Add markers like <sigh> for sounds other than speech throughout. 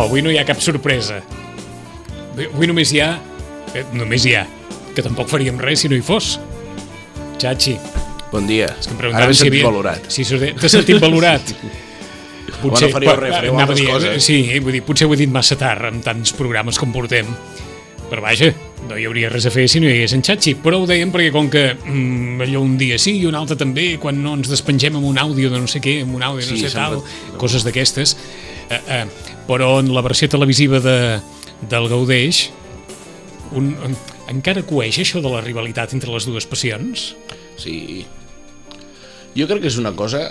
No, no, avui no hi ha cap sorpresa. Avui només hi ha... Eh, només hi ha. Que tampoc faríem res si no hi fos. Chachi, Bon dia. és que em Ara m'he si sentit havia... valorat. Si s'ha- t'has sentit valorat. <laughs> Home, no faríeu res, faríeu altres dir, coses. Sí, vull dir, potser ho he dit massa tard amb tants programes com portem. Però vaja, no hi hauria res a fer si no hi hagués en Xatxi. Però ho dèiem perquè com que mm, allò un dia sí i un altre també, quan no ens despengem amb un àudio de no sé què, amb un àudio de no Sí, sé tal, sempre- coses d'aquestes, eh, eh, però en la versió televisiva de, del Gaudeix un, en, encara coeix això de la rivalitat entre les dues passions? Sí. Jo crec que és una cosa...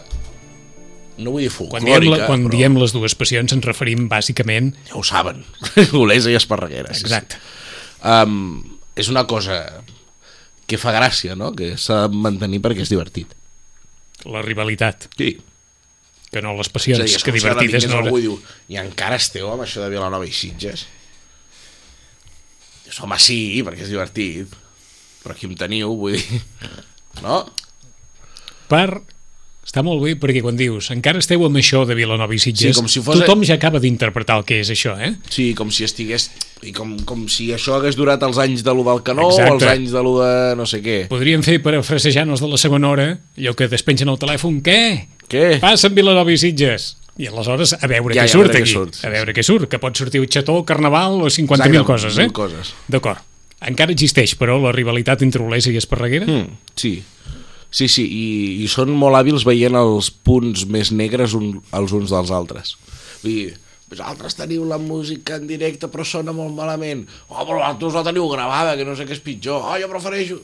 No vull dir Quan diem, folclòrica, la, quan però diem les dues passions ens referim bàsicament... ja ho saben. <laughs> Olesa i Esparreguera. sí, sí. Exacte. Um, és una cosa que fa gràcia, no? Que s'ha de mantenir perquè és divertit. La rivalitat, Sí. Que no les passions, dir, que divertides no... algú diu i encara esteu amb això de Vilanova i Sitges? Dius, home, sí, perquè és divertit. Però aquí em teniu, vull dir... <laughs> No? Per... Està molt bé perquè quan dius encara esteu amb això de Vilanova i Sitges, Sí, com si fos- tothom ja acaba d'interpretar el que és això, eh? Sí, com si estigués... I com, com si això hagués durat els anys de lo del canó Exacte. o els anys de lo de no sé què. Podríem fer per frasejant-nos de la segona hora, allò que despengen el telèfon, què? Què? Passa amb Vilanova i Sitges. I aleshores a veure Ja, què ja, surt aquí. surt, a veure què surt, que pot sortir un xató, carnaval o 50.000 Exacte, coses, eh? coses. D'acord. Encara existeix, però, la rivalitat entre Olesa i Esparreguera? Mm, sí. Sí, sí, i, i són molt hàbils veient els punts més negres un, els uns dels altres. Vull dir, vosaltres teniu la música en directe però sona molt malament. Oh, però vosaltres la teniu gravada, que no sé què és pitjor. Oh, jo prefereixo...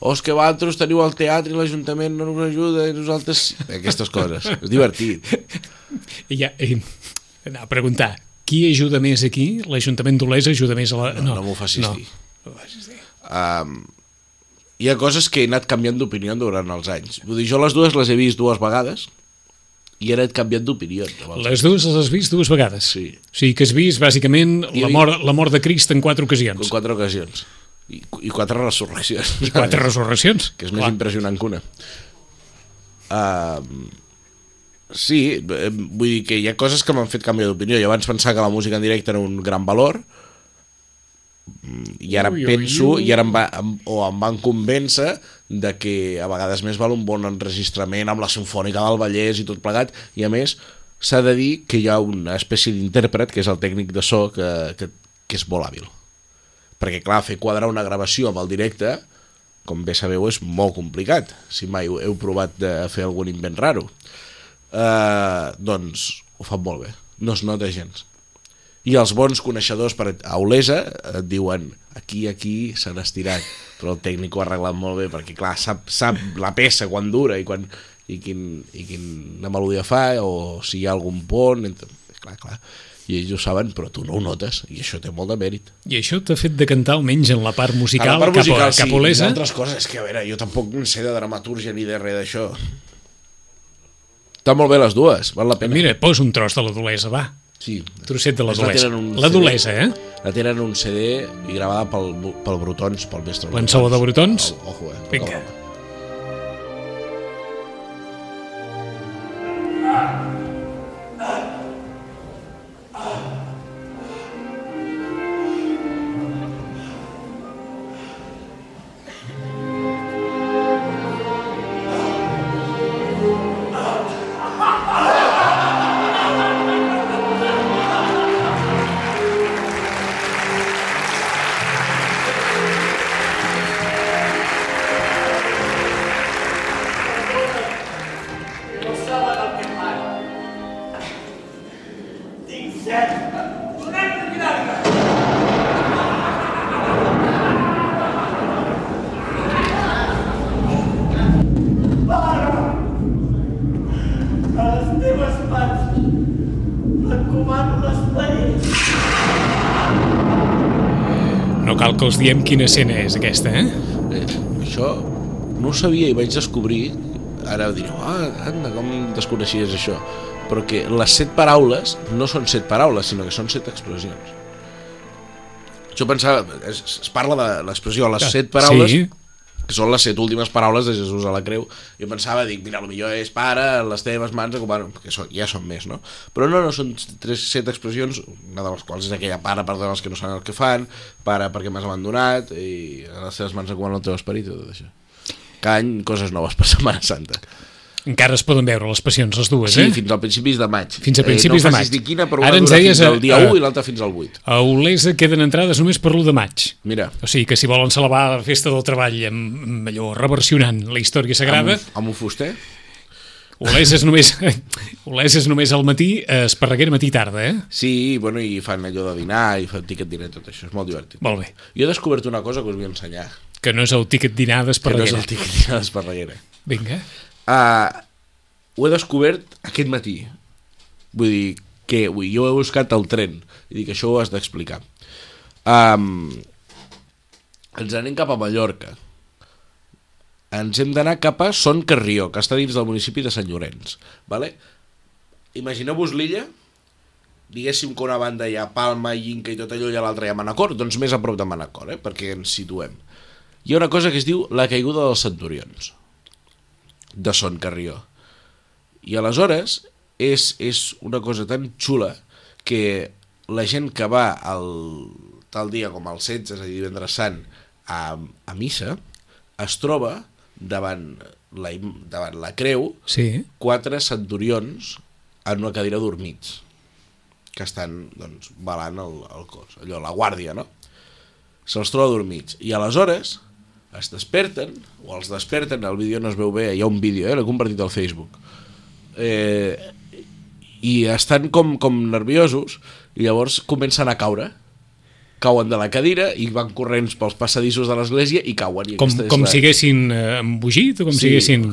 O és que vosaltres teniu el teatre i l'Ajuntament no us ajuda i nosaltres... Aquestes coses. És divertit. I ja, i, a preguntar, qui ajuda més aquí? L'Ajuntament d'Olesa ajuda més a la... No, no m'ho facis no. dir. Um, hi ha coses que he anat canviant d'opinió durant els anys. Vull dir, jo les dues les he vist dues vegades i he anat canviant d'opinió. Les dues les has vist dues vegades? Sí. O sigui que has vist, bàsicament, la mort, la mort de Crist en quatre En ocasions. quatre ocasions. I, i quatre resurreccions. I quatre <laughs> resurreccions. Que és més Clar. impressionant que una. Uh, sí, vull dir que hi ha coses que m'han fet canviar d'opinió. Jo abans pensava que la música en directe era un gran valor i ara Ui, ui, penso ui. i ara em va, em, o em van convèncer de que a vegades més val un bon enregistrament amb la Sinfònica del Vallès i tot plegat i a més s'ha de dir que hi ha una espècie d'intèrpret que és el tècnic de so que, que, que és molt hàbil perquè clar, fer quadrar una gravació amb el directe com bé sabeu és molt complicat. Si mai heu, provat de fer algun invent raro. Uh, doncs ho fan molt bé. No es nota gens. I els bons coneixedors per a Olesa et diuen aquí, aquí s'han estirat. Però el tècnic ho ha arreglat molt bé perquè clar, sap, sap la peça quan dura i, quan, i, quin, i quina melodia fa o si hi ha algun pont entre... clar, clar i ells ho saben, però tu no ho notes i això té molt de mèrit I això t'ha fet de cantar almenys en la part musical, a la part cap, musical, cap sí, a Olesa? i altres coses, és que a veure, jo tampoc no sé de dramatúrgia ni de res d'això. Estan molt bé les dues, val la pena. Mira, posa un tros de la d'Olesa, va. sí. Trosset de la d'Olesa. La d'Olesa, eh? La tenen un CD i gravada pel, pel Brutons, pel mestre L'en Salvador Brutons? O- Ojo, eh? Vinga. Toca diem quina escena és aquesta, eh? Eh, això no ho sabia i vaig descobrir, ara direu, ah, anda, com desconeixies això? Però que les set paraules no són set paraules, sinó que són set expressions. Jo pensava, es, es parla de l'expressió, les set paraules, Sí, que són les set últimes paraules de Jesús a la creu. Jo pensava, dic, mira, millor és pare, les teves mans, bueno, que són, ja són més, no? Però no, no, són tres, set expressions, una de les quals és aquella pare, perdona els que no saben el que fan, pare perquè m'has abandonat, i a les teves mans recomano el teu esperit, i tot això. Cada any coses noves per Setmana Santa. Encara es poden veure les passions, les dues, Sí, eh? fins al principis de maig. Fins a principis eh, no de maig. dir quina, però Ara ens deies, fins al dia eh, 1 i l'altra fins al 8. A Olesa queden entrades només per l'1 de maig. Mira, O sigui que si volen celebrar la festa del treball amb, amb allò reversionant la història sagrada, amb, amb un fuster, Olesa és només, <laughs> Olesa és només al matí, Esparreguera matí i tarda, eh? Sí, bueno, i fan allò de dinar i fan ticket dinar, tot això, és molt divertit. Molt bé. Jo he descobert una cosa que us vull ensenyar, Que no és el tiquet dinar que no és d'Esparreguera. el ticket dinar d'Esparreguera. Vinga. Uh, ho he descobert aquest matí. Vull dir, que vull, jo he buscat el tren i dic, això ho has d'explicar. Um, ens anem cap a Mallorca. Ens hem d'anar cap a Son Carrió, que està dins del municipi de Sant Llorenç. Vale? Imagineu-vos l'illa, diguéssim que una banda hi ha Palma, Inca i tot allò, i a l'altra hi ha Manacor, doncs més a prop de Manacor, eh? perquè ens situem. Hi ha una cosa que es diu la caiguda dels centurions, de Son Carrió. I aleshores és, és una cosa tan xula que la gent que va el, tal dia com el 16, és a dir, divendres sant, a, a missa, es troba davant la, davant la creu Sí. quatre centurions en una cadira dormits que estan doncs, balant el, el cos, allò, la guàrdia, no? Se'ls troba dormits. I aleshores es desperten, o els desperten, el vídeo no es veu bé, hi ha un vídeo, eh? l'he compartit al Facebook. Eh, I estan com, com nerviosos, i llavors comencen a caure, cauen de la cadira i van corrents pels passadissos de l'església i cauen. I Com, és com la- si haguessin eh, embogit o com Sí, si haguessin...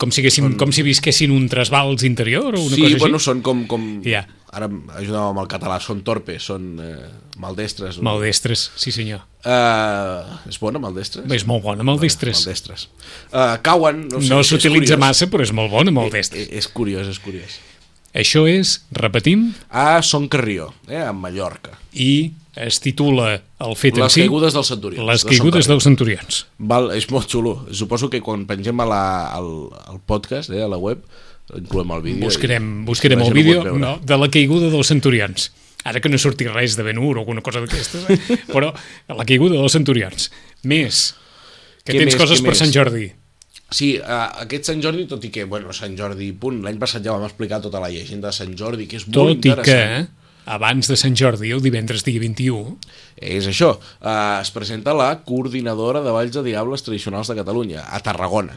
Com si, haguessin, com si visquessin un trasbals interior o una sí, cosa bueno, així? són com... com Ja. Ara ajuda'm amb el català, són torpes, són eh, maldestres. Maldestres, sí senyor. Uh, és bona, maldestres? És molt bona, maldestres. Maldestres. Uh, cauen... No, sé, No és s'utilitza massa, però és molt bona, maldestres. Eh, És curiós, és curiós. Això és, repetim, A Son Carrió, eh, a Mallorca. i es titula el fet en Les si... caigudes dels centurions. Les caigudes dels centurions. Val, és molt xulo. Suposo que quan pengem a la, al, al podcast, eh, a la web, incloem el vídeo. Buscarem, i- buscarem el vídeo no, de la caiguda dels centurions. Ara que no surti res de Ben-Hur o alguna cosa d'aquestes, eh? <laughs> però la caiguda dels centurions. Més, que Què tens més, coses per més? Sant Jordi. Sí, uh, aquest Sant Jordi, tot i que, bueno, Sant Jordi, punt, l'any passat ja vam explicar tota la llegenda de Sant Jordi, que és molt Tot i que interessant. Abans de Sant Jordi, el divendres dia 21, És això, uh, es presenta la coordinadora de balls de diables tradicionals de Catalunya, a Tarragona,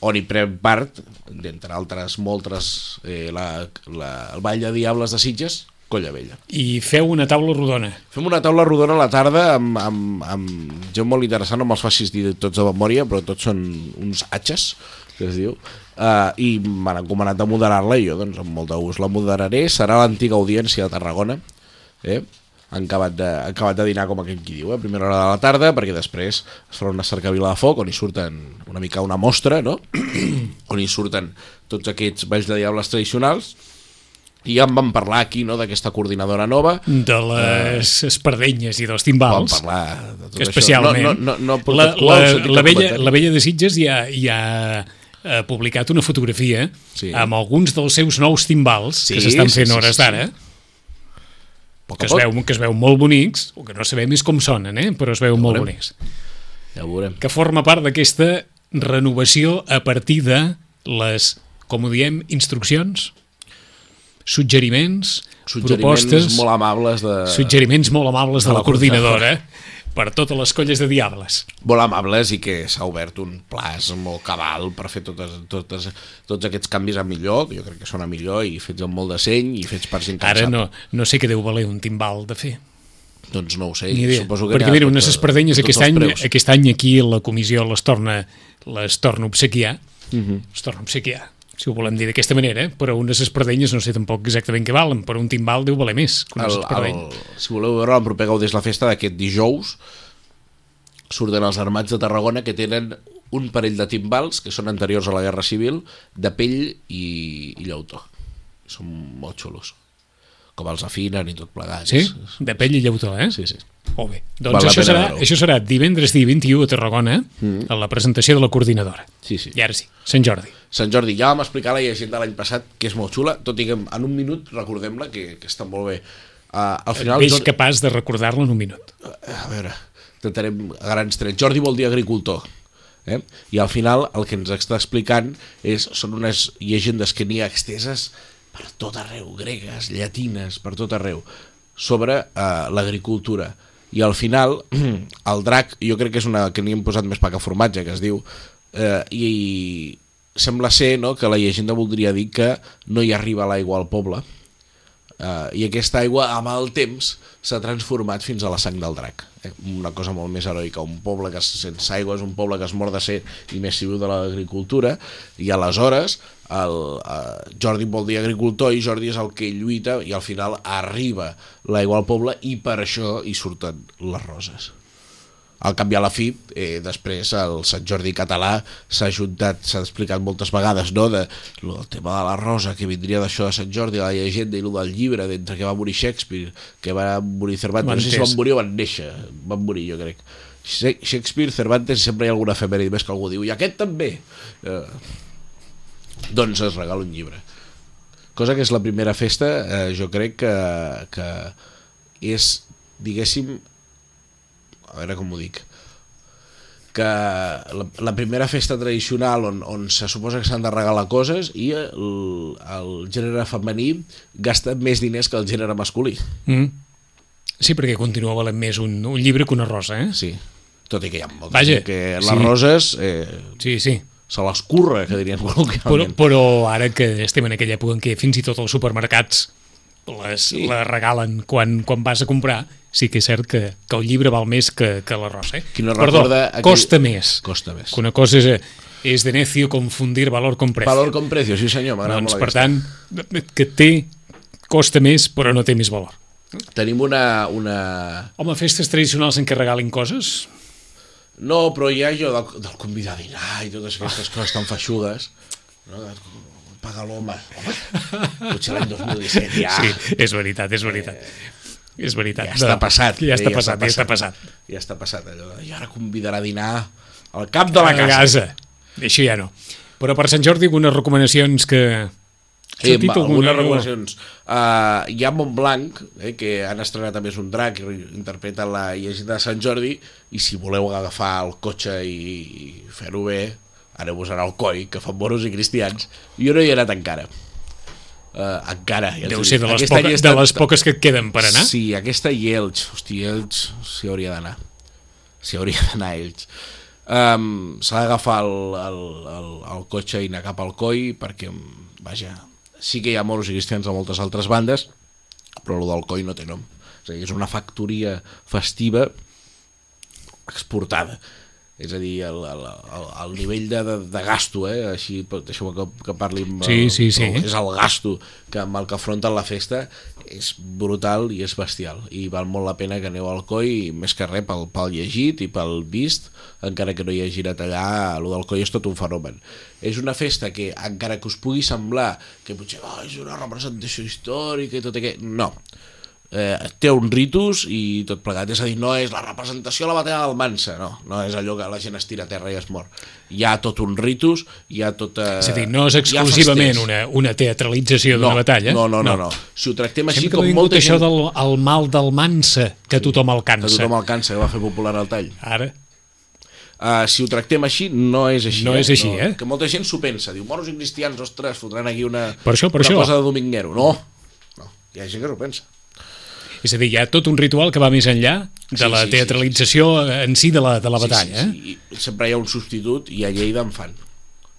on hi pren part, d'entre altres moltes, eh, la, la, el ball de diables de Sitges, Colla Vella. i feu una taula rodona. Fem una taula rodona a la tarda amb, amb, amb gent molt interessant, no me'ls facis dir tots de memòria, però tots són uns atxes, que es diu, uh, i m'han encomanat de moderar-la i jo, doncs, amb molt de gust la moderaré. Serà l'antiga audiència de Tarragona, eh? Han acabat, de, han acabat de dinar com aquell qui diu, eh? a primera hora de la tarda, perquè després es farà una cercavila de foc on hi surten una mica una mostra, no? <clears throat> on hi surten tots aquests balls de diables tradicionals, i ja en vam parlar aquí, no?, d'aquesta coordinadora nova, de les espardenyes i dels Vam timbals. parlar de tot Especialment. això. No, no, no, no la, la, la, vella, la vella de Sitges ja, ja ha publicat una fotografia Sí. amb alguns dels seus nous timbals Sí, que s'estan sí, fent sí, hores sí, d'ara, que, es veu, que es veu molt bonics, o que no sabem és com sonen, eh? però es veu molt veurem. bonics. ja ho veurem. Que forma part d'aquesta renovació a partir de les, com ho diem, instruccions, suggeriments, Suggeriments propostes, molt amables de... suggeriments molt amables de, de la la coordinadora <laughs> per totes les colles de diables. Molt amables i que s'ha obert un plaç molt cabal per fer totes, totes, tots aquests canvis a millor, que jo crec que són a millor i fets amb molt de seny i fets per gent Ara no, no sé què deu valer un timbal de fer. Doncs no ho sé. Ni idea. Suposo que Perquè mira, unes espardenyes aquest any, aquest any aquí la comissió les torna, les torna a obsequiar. Mhm. Les torna a obsequiar, si ho volem dir d'aquesta manera, eh? però unes espardenyes no sé tampoc exactament què valen, però un timbal deu valer més que unes espardenyes. si voleu veure el proper Gaudés la Festa d'aquest dijous surten els armats de Tarragona que tenen un parell de timbals que són anteriors a la Guerra Civil, de pell i, i llautó. Són molt xulos. Com els afinen i tot plegat. Sí? De pell i llautó, eh? Sí, sí. Molt bé. Doncs això serà, això serà divendres dia 21 a Tarragona, mm. a la presentació de la coordinadora. Sí, sí. I ara sí, Sant Jordi. Sant Jordi, ja vam explicar la llegenda l'any passat, que és molt xula, tot i que en un minut recordem-la, que, que està molt bé. Uh, al final, És Jordi- capaç de recordar-la en un minut. a veure, intentarem a grans trets. Jordi vol dir agricultor. Eh? I al final el que ens està explicant és, són unes llegendes que n'hi ha exteses per tot arreu, gregues, llatines, per tot arreu, sobre eh, l'agricultura. I al final, <clears throat> el drac, jo crec que és una que n'hi hem posat més pa que formatge, que es diu, eh, i sembla ser no, que la llegenda voldria dir que no hi arriba l'aigua al poble, Uh, I aquesta aigua, amb el temps, s'ha transformat fins a la sang del drac. Eh? Una cosa molt més heroica. Un poble que sense aigua és un poble que es mor de set i més si viu de l'agricultura. I aleshores, el, uh, Jordi vol dir agricultor i Jordi és el que lluita i al final arriba l'aigua al poble i per això hi surten les roses. Al canvi a la fi, eh, després el Sant Jordi català s'ha ajuntat, s'ha explicat moltes vegades, no?, de, lo, el tema de la rosa, que vindria d'això de Sant Jordi, la llegenda i el del llibre, d'entre que va morir Shakespeare, que va morir Cervantes, no sé si van morir o van néixer, van morir, jo crec. Sha- Shakespeare, Cervantes, sempre hi ha alguna efemèride més que algú diu, i aquest també. Eh, doncs es regala un llibre. Cosa que és la primera festa, eh, jo crec que, que és, diguéssim, a veure com ho dic, que la, la primera festa tradicional on, on se suposa que s'han de regalar coses i el, el gènere femení gasta més diners que el gènere masculí. Mm. Sí, perquè continua valent més un, un llibre que una rosa, eh? Sí, tot i que hi ha molta Vaja, que les sí. roses eh, Sí, sí. Se les curra, que Però, col·loquialment. però ara que estem en aquella època en què fins i tot els supermercats les, Sí. les regalen quan, quan vas a comprar, sí que és cert que, que el llibre val més que, que la rosa. Eh? Qui no Perdó, recorda aquell- costa més. Costa més. Que una cosa és, és de necio confundir valor con precio. Valor con precio, sí senyor, m'agrada doncs, molt per aquesta. tant, que té, costa més, però no té més valor. Tenim una, una... Home, festes tradicionals en què regalin coses? No, però hi ha allò del, del convidar a dinar i totes aquestes coses tan feixugues. No? Paga l'home. Home, Potser l'any 2017 ja... Sí, és veritat, és veritat. és veritat. Ja està passat. Ja està eh, passat, ja està passat. Ja està passat allò de, i ara convidarà a dinar al cap de la A casa. casa. Això ja no. Però per Sant Jordi, algunes recomanacions que... Va, alguna- algunes recomanacions. Uh, hi ha Montblanc, eh, que han estrenat a més un drac, i interpreta la llegenda de Sant Jordi, i si voleu agafar el cotxe i, i fer-ho bé, aneu-vos a Alcoi, que fan moros i cristians. Jo no hi he anat encara. Uh, encara. Ja Deu ser de les, he poques, de estat- les poques que et queden per anar. Sí, aquesta i Elx. Hosti, Elx s'hi hauria d'anar. S'hi hauria <laughs> d'anar Elx. Um, S'ha d'agafar el, el, el, el cotxe i anar cap al coi perquè, vaja, sí que hi ha moros i cristians a moltes altres bandes, però el del coi no té nom. És dir, és una factoria festiva exportada. És a dir, el, el, el, el nivell de, de, de gasto, eh? així deixeu que, que parli amb Sí, sí, sí. és el gasto que amb el que afronten la festa és brutal i és bestial i val molt la pena que aneu al coi més que res pel, pel llegit i pel vist encara que no hi hagi anat allà el del coi és tot un fenomen és una festa que encara que us pugui semblar que potser oh, és una representació històrica i tot aquest... no eh, té un ritus i tot plegat, és a dir, no és la representació de la batalla d'Almansa, no, no és allò que la gent es tira a terra i es mor. Hi ha tot un ritus, hi ha tot... Eh, És a dir, no és exclusivament una, una teatralització no, d'una batalla. No, no, no, no. Si ho tractem així Sempre com molta això gent... del el mal del mansa, que tothom el Que tothom alcança, que va fer popular el tall. Ara, Uh, si ho tractem així, no és així. No és així, eh? Que molta gent s'ho pensa. Diu, moros i cristians, ostres, fotran aquí una, Per això, per una això. cosa de dominguero. No, no, hi ha gent que s'ho pensa. És a dir, hi ha tot un ritual que va més enllà de Sí, la sí, sí, teatralització en si de la, de la batalla. Sí, sí, sí. I sempre hi ha un substitut i a Lleida en fan.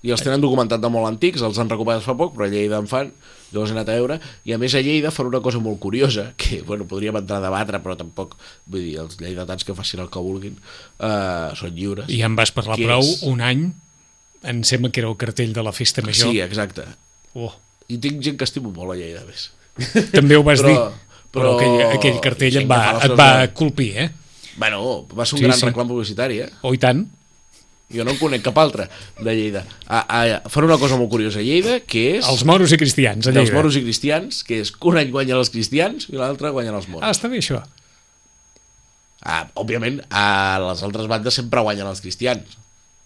I els tenen documentat de molt antics, els han recuperat fa poc, però a Lleida en fan, llavors he anat a veure, i a més a Lleida fan una cosa molt curiosa, <laughs> que bueno, podríem entrar a debatre, però tampoc, vull dir, els lleidatans que facin el que vulguin, uh, són lliures. Eh? I en vas parlar prou és? un any, em sembla que era el cartell de la festa major. Sí, exacte. Oh, I tinc gent que estimo molt a Lleida, a més. també ho vas Però- dir, però, però- aquell, aquell cartell et va, et va de- colpir, eh? Bueno, va ser un Sí, gran sí. reclam publicitari, eh? O i tant. Jo no en conec cap altre de Lleida. A, a, fan una cosa molt curiosa a Lleida, que és... Els moros i cristians, a Lleida. moros i cristians, que és que un any guanyen els cristians i l'altre guanyen els moros. Ah, està bé, això. Ah, òbviament, a les altres bandes sempre guanyen els cristians,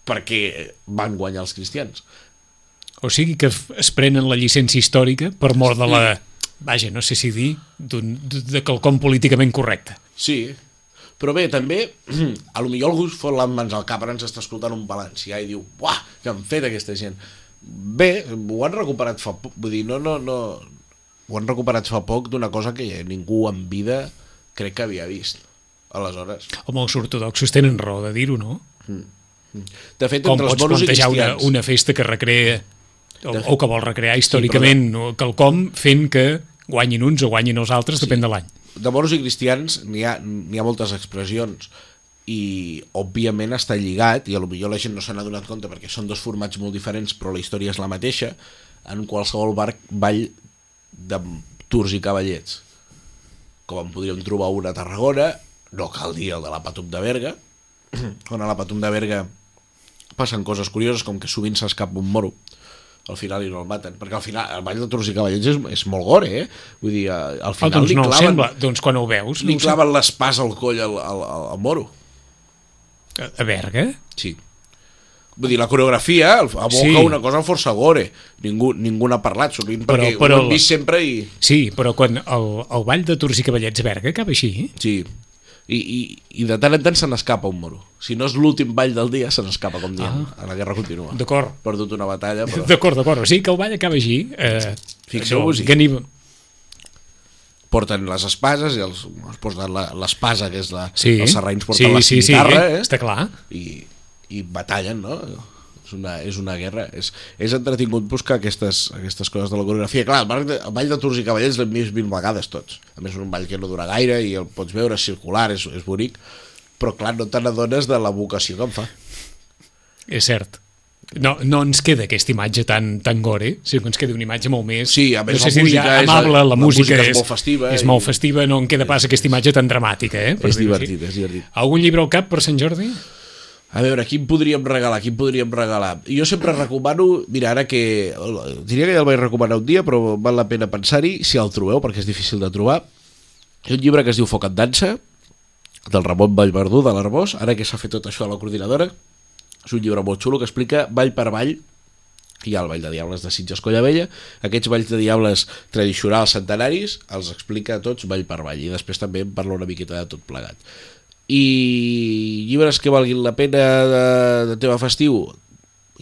perquè van guanyar els cristians. O sigui que es prenen la llicència històrica per mort de la... Vaja, no sé si dir, de, quelcom políticament correcte. Sí, però bé, també, <clears throat> a lo millor algú es fot les mans al cap, ara ens està escoltant un valencià i diu, uah, què han fet aquesta gent? Bé, ho han recuperat fa poc, vull dir, no, no, no, ho han recuperat fa poc d'una cosa que ningú en vida crec que havia vist. Aleshores, Home, els ortodoxos tenen raó de dir-ho, no? de fet, Com entre els pots plantejar una, una festa que recrea o, De- o que vol recrear històricament sí, quelcom fent que guanyin uns o guanyin els altres, sí. depèn de l'any. de moros i cristians n'hi ha, ha moltes expressions i òbviament està lligat i a lo millor la gent no se n'ha donat compte perquè són dos formats molt diferents però la història és la mateixa en qualsevol bar, ball de tours i cavallets com en podríem trobar una a Tarragona no cal dir el de la Patum de Berga <clears throat> on a la Patum de Berga passen coses curioses com que sovint s'escapa un moro al final i no el maten perquè al final el ball de toros i cavallets és, és molt gore eh? vull dir, eh, al Oh, final doncs li no claven, sembla. Doncs quan ho veus... li no claven l'espàs al coll al, al, al, al moro sembla. A Berga? sí Vull dir, la coreografia aboca Sí. una cosa força gore. Ningú, ningú n'ha parlat, sovint, Però- perquè però ho hem vist sempre i... Sí, però quan el, el ball de Tours i Cavallets a Berga acaba així, Sí. I, i, i de tant en tant se n'escapa un moro. Si no és l'últim ball del dia, se n'escapa, com diem. Ah. La guerra continua. D'acord. Perdut una batalla, però... D'acord, d'acord. O sigui que el ball acaba així. Eh, Fixeu-vos-hi. Que ni... Porten les espases i els, els porten la- l'espasa, que és la... Sí, els serraïns sí, porten la sí, sí, cimitarra, eh? està clar. i, i batallen, no? És una, és una guerra. És, és entretingut buscar aquestes, aquestes coses de la coreografia. Clar, el, ball de, el ball de Tours i Cavallers l'hem vist mil vegades tots. A més, és un ball que no dura gaire i el pots veure és circular, és, és bonic, però clar, no te n'adones de la vocació que em fa. És cert. No, no ens queda aquesta imatge tan, tan gore, sinó que ens queda una imatge molt més... Sí, a més, no sé la si música és- amable, la, la música, música és molt festiva És i- molt festiva, no en queda pas aquesta imatge tan dramàtica, eh? és divertit, és divertit. Algun llibre al cap per Sant Jordi? A veure, quin podríem regalar? Quin podríem regalar? Jo sempre recomano, mira, ara que... Diria que ja el vaig recomanar un dia, però val la pena pensar-hi, si el trobeu, perquè és difícil de trobar. Ha un llibre que es diu Foc en dansa, del Ramon Vallverdú, de l'Arbós, ara que s'ha fet tot això a la coordinadora. És un llibre molt xulo que explica ball per ball hi ha el Ball de Diables de Sitges Collavella, aquests balls de diables tradicionals centenaris els explica a tots ball per ball i després també en parla una miqueta de tot plegat i llibres que valguin la pena de, de tema festiu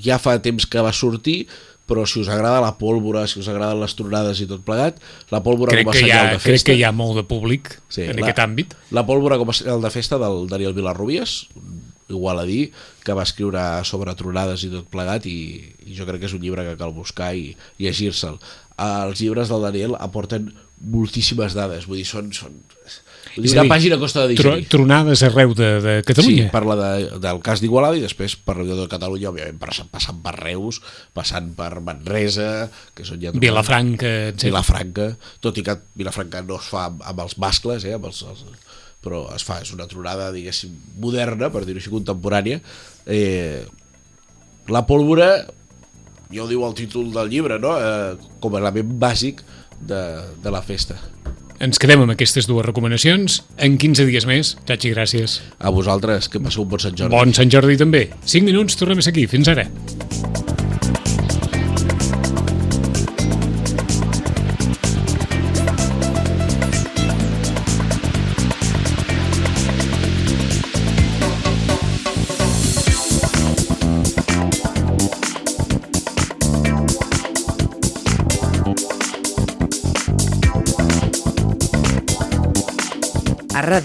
ja fa temps que va sortir però si us agrada la pólvora, si us agraden les tronades i tot plegat, la pólvora Crec com a senyal ha, de crec festa que hi ha molt de públic Sí, en la- aquest àmbit. la pólvora com a senyal de festa del Daniel Vilarrubies, igual a dir, que va escriure sobre tronades i tot plegat i, i jo crec que és un llibre que cal buscar i, i llegir-se'l. Els llibres del Daniel aporten moltíssimes dades, vull dir, són... són vull dir, És a una dir, pàgina costa de digerir. tronades arreu de, de Catalunya. Sí, parla de, del cas d'Igualada i després parla de Catalunya, òbviament, passant, passant per Reus, passant per Manresa, que són ja... Vilafranca, etc. Vilafranca, tot i que Vilafranca no es fa amb, amb els mascles, eh, amb els, els, però es fa, és una tronada, diguéssim, moderna, per dir-ho així, contemporània. Eh, la pólvora, ja ho diu el títol del llibre, no? eh, com a element bàsic de, de la festa. Ens quedem amb aquestes dues recomanacions. En 15 dies més. Txachi, gràcies. A vosaltres, que passeu un bon Sant Jordi. Bon Sant Jordi també. 5 minuts, tornem a ser aquí. Fins ara.